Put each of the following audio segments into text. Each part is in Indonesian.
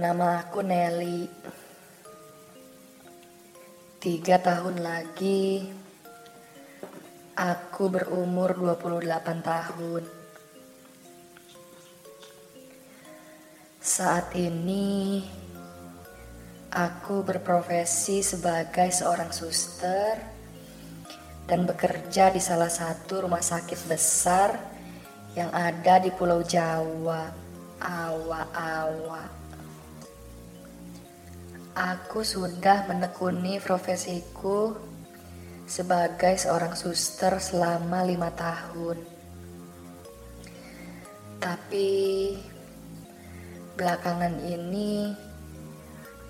Nama aku Nelly. Tiga tahun lagi, aku berumur 28 tahun. Saat ini, aku berprofesi sebagai seorang suster dan bekerja di salah satu rumah sakit besar yang ada di Pulau Jawa, Awa-Awa. Aku sudah menekuni profesiku sebagai seorang suster selama lima tahun. Tapi belakangan ini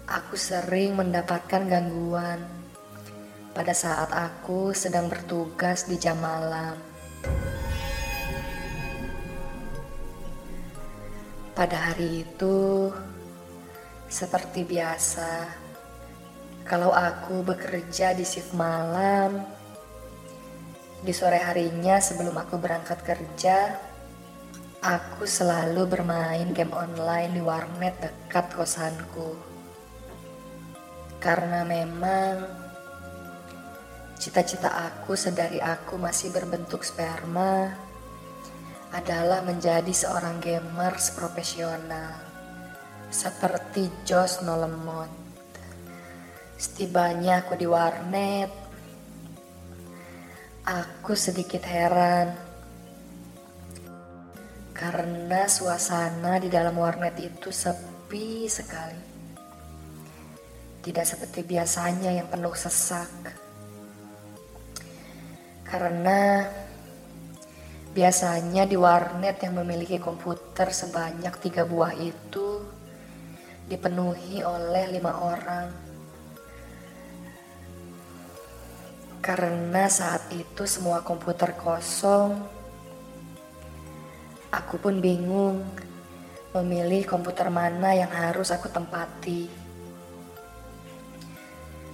aku sering mendapatkan gangguan pada saat aku sedang bertugas di jam malam. Pada hari itu, seperti biasa, kalau aku bekerja di shift malam, di sore harinya sebelum aku berangkat kerja, aku selalu bermain game online di warnet dekat kosanku. Karena memang cita-cita aku sedari aku masih berbentuk sperma adalah menjadi seorang gamers profesional seperti Jos Nolemont. Setibanya aku di warnet, aku sedikit heran karena suasana di dalam warnet itu sepi sekali. Tidak seperti biasanya yang penuh sesak. Karena biasanya di warnet yang memiliki komputer sebanyak tiga buah itu dipenuhi oleh lima orang. Karena saat itu semua komputer kosong, aku pun bingung memilih komputer mana yang harus aku tempati.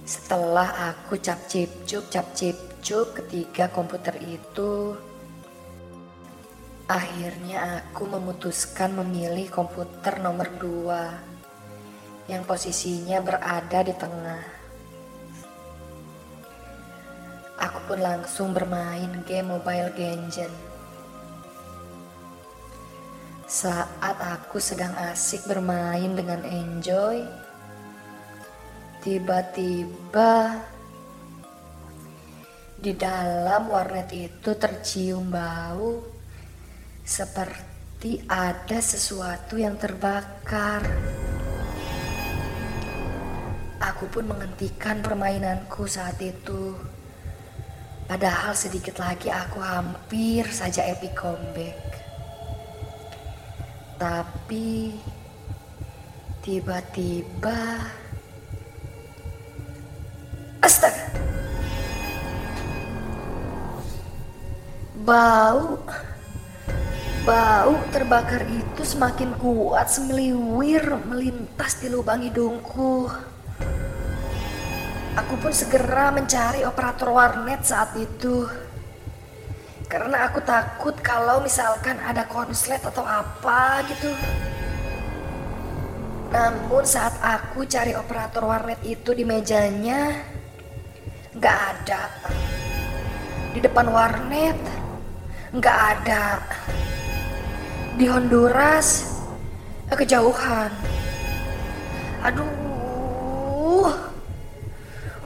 Setelah aku cap cip cup cap cip cup ketiga komputer itu, akhirnya aku memutuskan memilih komputer nomor dua yang posisinya berada di tengah. Aku pun langsung bermain game Mobile Legends. Saat aku sedang asik bermain dengan Enjoy, tiba-tiba di dalam warnet itu tercium bau seperti ada sesuatu yang terbakar. Aku pun menghentikan permainanku saat itu. Padahal sedikit lagi aku hampir saja epic comeback. Tapi tiba-tiba Astaga. Bau Bau terbakar itu semakin kuat semeliwir melintas di lubang hidungku. Aku pun segera mencari operator warnet saat itu. Karena aku takut kalau misalkan ada konslet atau apa gitu. Namun saat aku cari operator warnet itu di mejanya, nggak ada. Di depan warnet, nggak ada. Di Honduras, kejauhan. Aduh,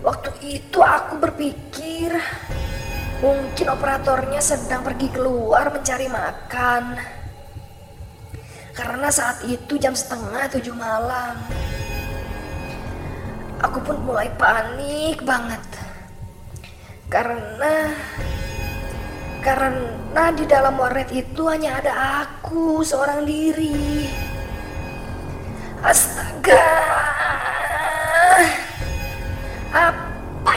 Waktu itu aku berpikir mungkin operatornya sedang pergi keluar mencari makan. Karena saat itu jam setengah tujuh malam. Aku pun mulai panik banget. Karena karena di dalam warnet itu hanya ada aku seorang diri. Astaga.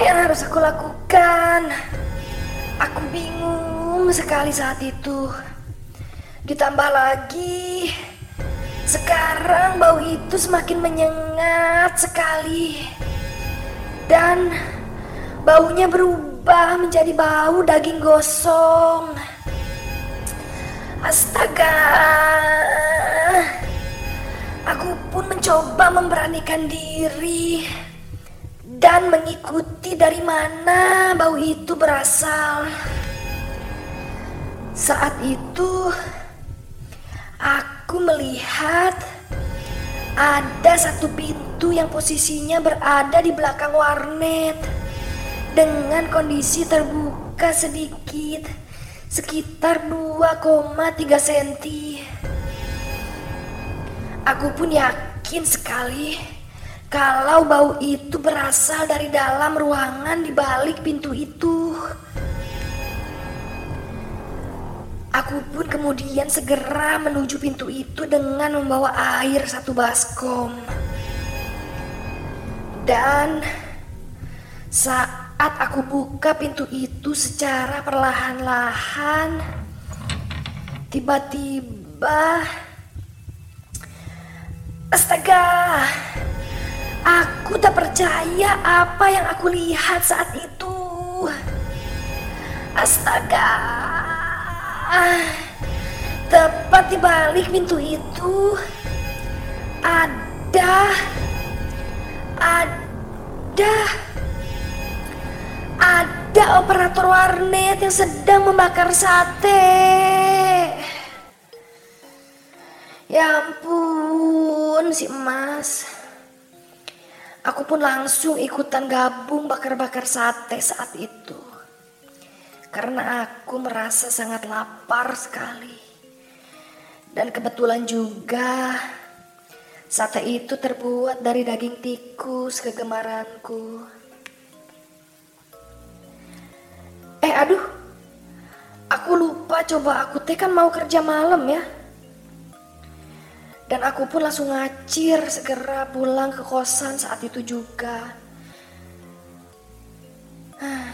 Yang harus aku lakukan? Aku bingung sekali saat itu. Ditambah lagi, sekarang bau itu semakin menyengat sekali. Dan baunya berubah menjadi bau daging gosong. Astaga. Aku pun mencoba memberanikan diri dan mengikuti dari mana bau itu berasal. Saat itu, aku melihat ada satu pintu yang posisinya berada di belakang warnet dengan kondisi terbuka sedikit, sekitar 2,3 cm. Aku pun yakin sekali kalau bau itu berasal dari dalam ruangan di balik pintu itu. Aku pun kemudian segera menuju pintu itu dengan membawa air satu baskom. Dan saat aku buka pintu itu secara perlahan-lahan, tiba-tiba, astaga! Aku tak percaya apa yang aku lihat saat itu. Astaga. Tepat di balik pintu itu ada ada ada operator warnet yang sedang membakar sate. Ya ampun si emas. Aku pun langsung ikutan gabung bakar-bakar sate saat itu. Karena aku merasa sangat lapar sekali. Dan kebetulan juga sate itu terbuat dari daging tikus kegemaranku. Eh aduh, aku lupa coba aku teh kan mau kerja malam ya. Dan aku pun langsung ngacir segera pulang ke kosan saat itu juga.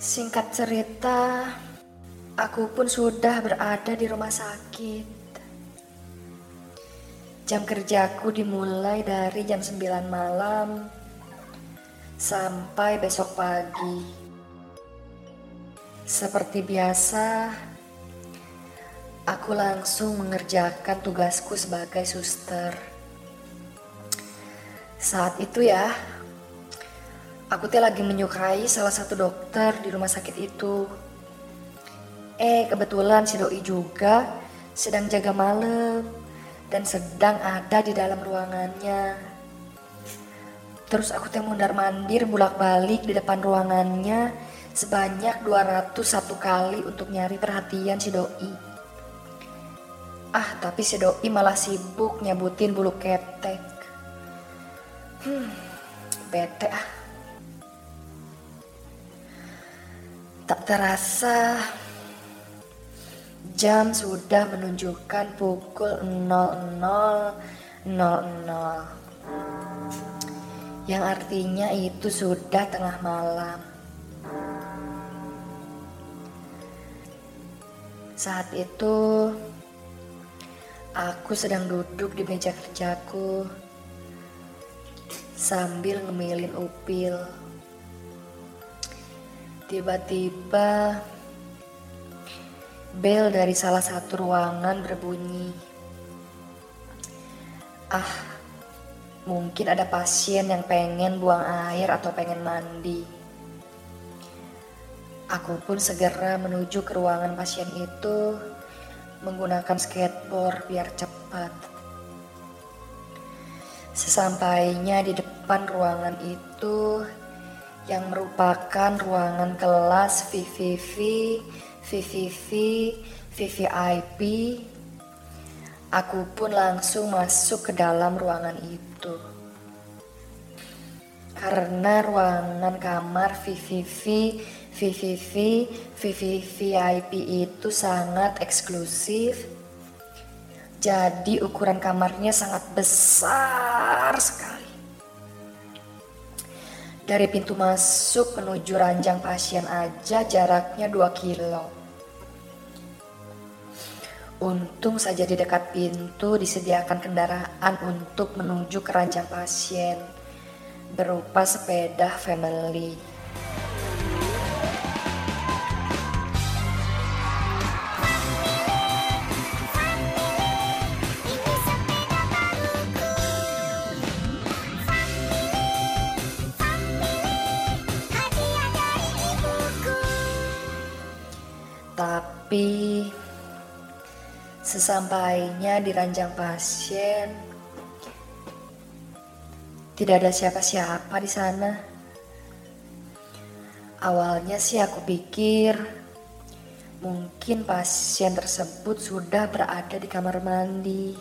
Singkat cerita, aku pun sudah berada di rumah sakit. Jam kerjaku dimulai dari jam 9 malam sampai besok pagi. Seperti biasa, aku langsung mengerjakan tugasku sebagai suster. Saat itu ya, aku teh lagi menyukai salah satu dokter di rumah sakit itu. Eh, kebetulan si doi juga sedang jaga malam dan sedang ada di dalam ruangannya. Terus aku teh mundar mandir bulak balik di depan ruangannya sebanyak 201 kali untuk nyari perhatian si doi. Ah, tapi si doi malah sibuk nyabutin bulu ketek. Hmm, bete ah. Tak terasa jam sudah menunjukkan pukul 00.00 yang artinya itu sudah tengah malam. Saat itu Aku sedang duduk di meja kerjaku sambil ngemilin upil. Tiba-tiba bel dari salah satu ruangan berbunyi. Ah, mungkin ada pasien yang pengen buang air atau pengen mandi. Aku pun segera menuju ke ruangan pasien itu menggunakan skateboard biar cepat. Sesampainya di depan ruangan itu yang merupakan ruangan kelas VVV, VVV, VVIP, aku pun langsung masuk ke dalam ruangan itu. Karena ruangan kamar VVV VVV, VVVIP itu sangat eksklusif. Jadi ukuran kamarnya sangat besar sekali. Dari pintu masuk menuju ranjang pasien aja jaraknya 2 kilo. Untung saja di dekat pintu disediakan kendaraan untuk menuju ke ranjang pasien berupa sepeda family. Sesampainya di ranjang pasien, tidak ada siapa-siapa di sana. Awalnya sih aku pikir mungkin pasien tersebut sudah berada di kamar mandi.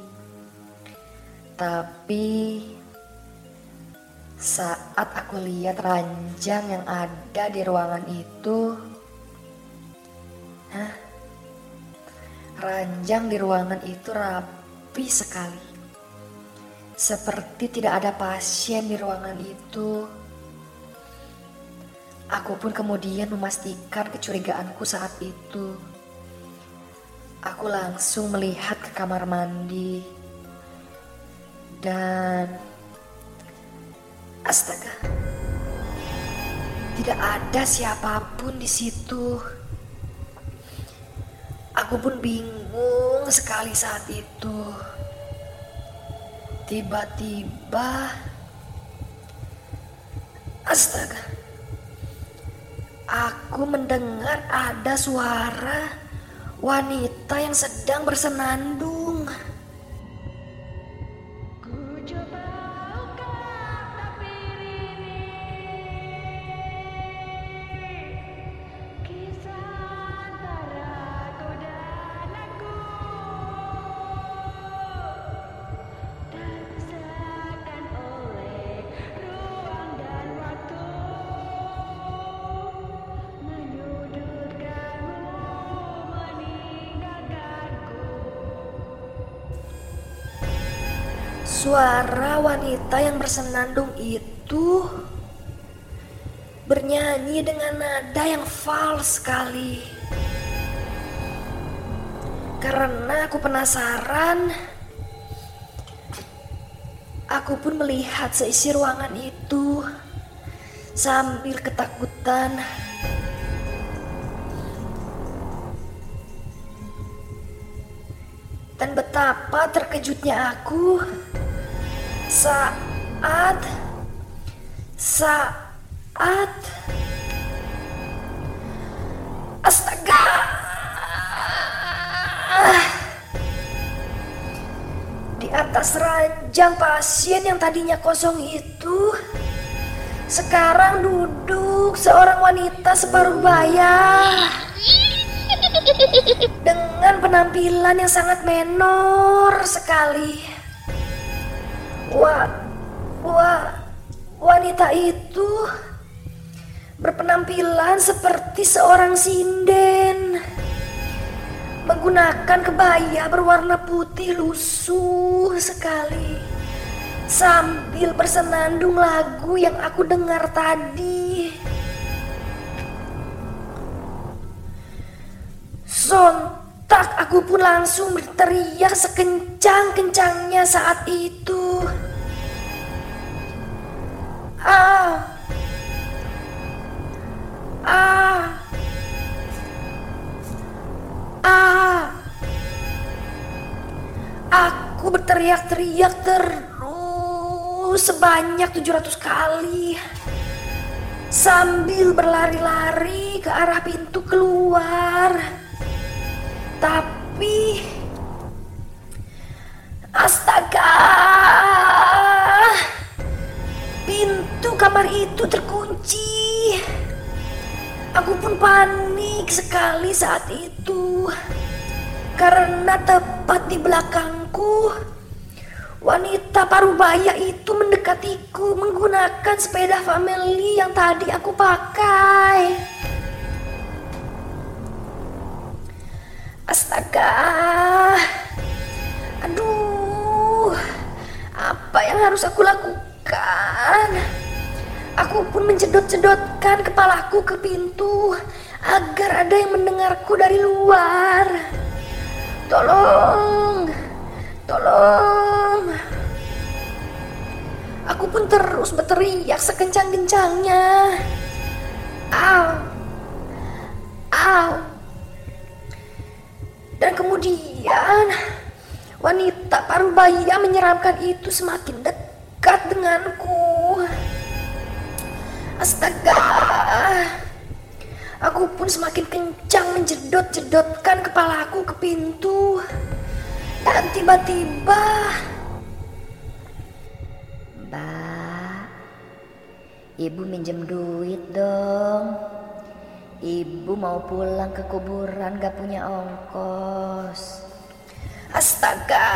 Tapi saat aku lihat ranjang yang ada di ruangan itu, hah? Ranjang di ruangan itu rapi sekali. Seperti tidak ada pasien di ruangan itu. Aku pun kemudian memastikan kecurigaanku saat itu. Aku langsung melihat ke kamar mandi. Dan astaga. Tidak ada siapa pun di situ. Aku pun bingung sekali saat itu. Tiba-tiba astaga. Aku mendengar ada suara wanita yang sedang bersenandung. Suara wanita yang bersenandung itu bernyanyi dengan nada yang fals sekali. Karena aku penasaran, aku pun melihat seisi ruangan itu sambil ketakutan. Dan betapa terkejutnya aku saat. Saat. Astaga. Di atas ranjang pasien yang tadinya kosong itu sekarang duduk seorang wanita separuh baya dengan penampilan yang sangat menor sekali. Wah, wah, wanita itu berpenampilan seperti seorang sinden. Menggunakan kebaya berwarna putih lusuh sekali. Sambil bersenandung lagu yang aku dengar tadi. Sontak aku pun langsung berteriak sekencang-kencangnya saat itu. Ah. Ah. Ah. Aku berteriak-teriak terus sebanyak 700 kali. Sambil berlari-lari ke arah pintu keluar. Tapi astaga kamar itu terkunci. Aku pun panik sekali saat itu. Karena tepat di belakangku, wanita parubaya itu mendekatiku menggunakan sepeda family yang tadi aku pakai. Astaga. Aduh. Apa yang harus aku lakukan? Aku pun menjedot-jedotkan kepalaku ke pintu agar ada yang mendengarku dari luar. Tolong, tolong. Aku pun terus berteriak sekencang-kencangnya. Au, au. Dan kemudian wanita parubaya menyeramkan itu semakin dekat denganku. Astaga. Aku pun semakin kencang menjedot-jedotkan kepalaku ke pintu. Dan tiba-tiba... Mbak, ibu minjem duit dong. Ibu mau pulang ke kuburan gak punya ongkos. Astaga.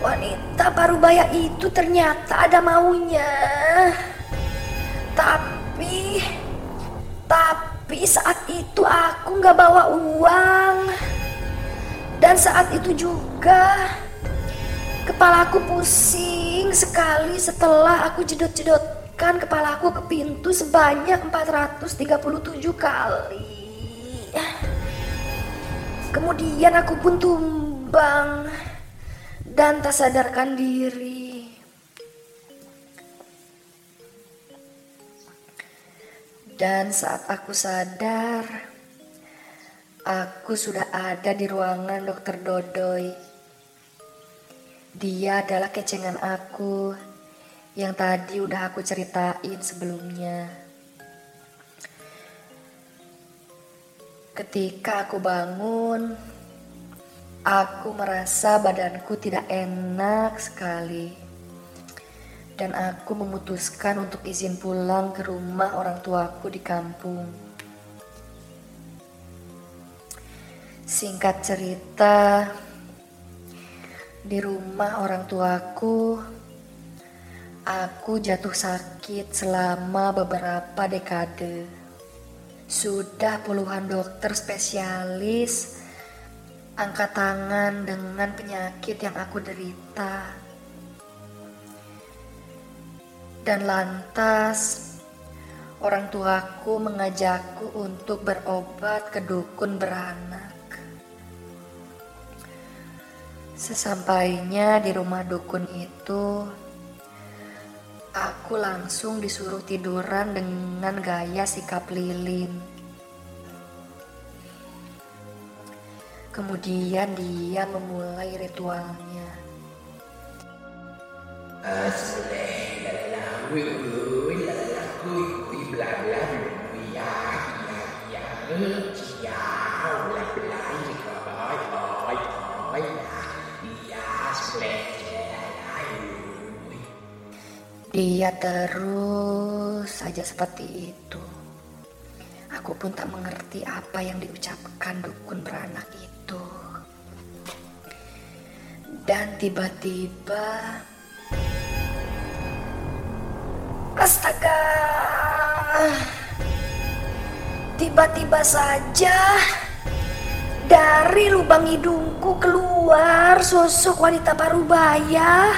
Wanita parubaya itu ternyata ada maunya. Tapi tapi saat itu aku nggak bawa uang. Dan saat itu juga kepalaku pusing sekali setelah aku jedot-jedotkan kepalaku ke pintu sebanyak 437 kali. Kemudian aku pun tumbang dan tak sadarkan diri. Dan saat aku sadar, aku sudah ada di ruangan dokter Dodoy. Dia adalah kecengan aku yang tadi udah aku ceritain sebelumnya. Ketika aku bangun, aku merasa badanku tidak enak sekali dan aku memutuskan untuk izin pulang ke rumah orang tuaku di kampung. Singkat cerita, di rumah orang tuaku, aku jatuh sakit selama beberapa dekade. Sudah puluhan dokter spesialis angkat tangan dengan penyakit yang aku derita dan lantas orang tuaku mengajakku untuk berobat ke dukun beranak. Sesampainya di rumah dukun itu, aku langsung disuruh tiduran dengan gaya sikap lilin. Khỏi khỏi khỏi ya Dia terus saja seperti itu. Aku pun tak mengerti apa yang diucapkan dukun beranak itu. Dan tiba-tiba Astaga. Tiba-tiba saja dari lubang hidungku keluar sosok wanita parubaya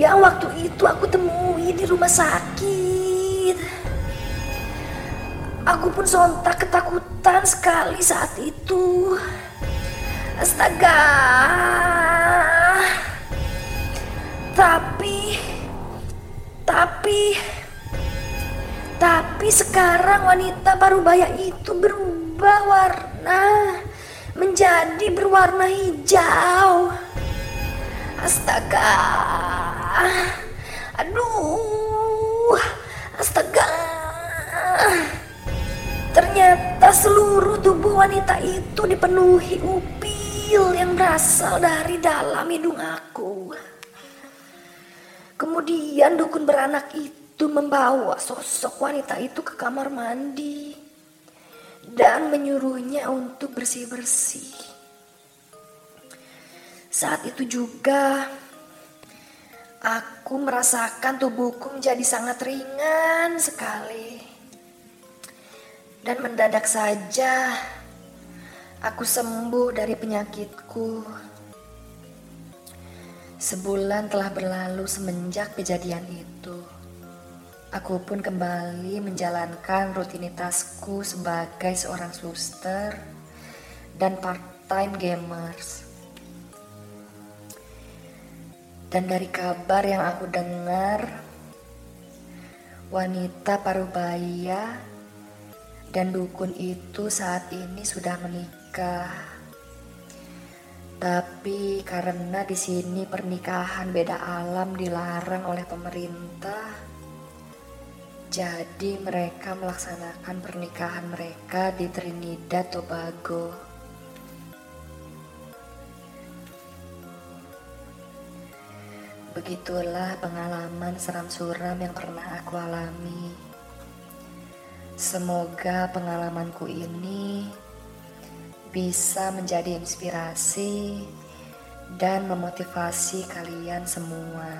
yang waktu itu aku temui di rumah sakit. Aku pun sontak ketakutan sekali saat itu. Astaga. Tapi tapi tapi sekarang wanita parubaya itu berubah warna menjadi berwarna hijau. Astaga. Aduh. Astaga. Ternyata seluruh tubuh wanita itu dipenuhi upil yang berasal dari dalam hidung aku. Kemudian dukun beranak itu membawa sosok wanita itu ke kamar mandi dan menyuruhnya untuk bersih-bersih. Saat itu juga aku merasakan tubuhku menjadi sangat ringan sekali. Dan mendadak saja aku sembuh dari penyakitku. Sebulan telah berlalu semenjak kejadian itu. Aku pun kembali menjalankan rutinitasku sebagai seorang suster dan part-time gamers. Dan dari kabar yang aku dengar, wanita parubaya dan dukun itu saat ini sudah menikah. Tapi karena di sini pernikahan beda alam dilarang oleh pemerintah, Jadi mereka melaksanakan pernikahan mereka di Trinidad Tobago. Begitulah pengalaman seram suram yang pernah aku alami. Semoga pengalamanku ini bisa menjadi inspirasi dan memotivasi kalian semua.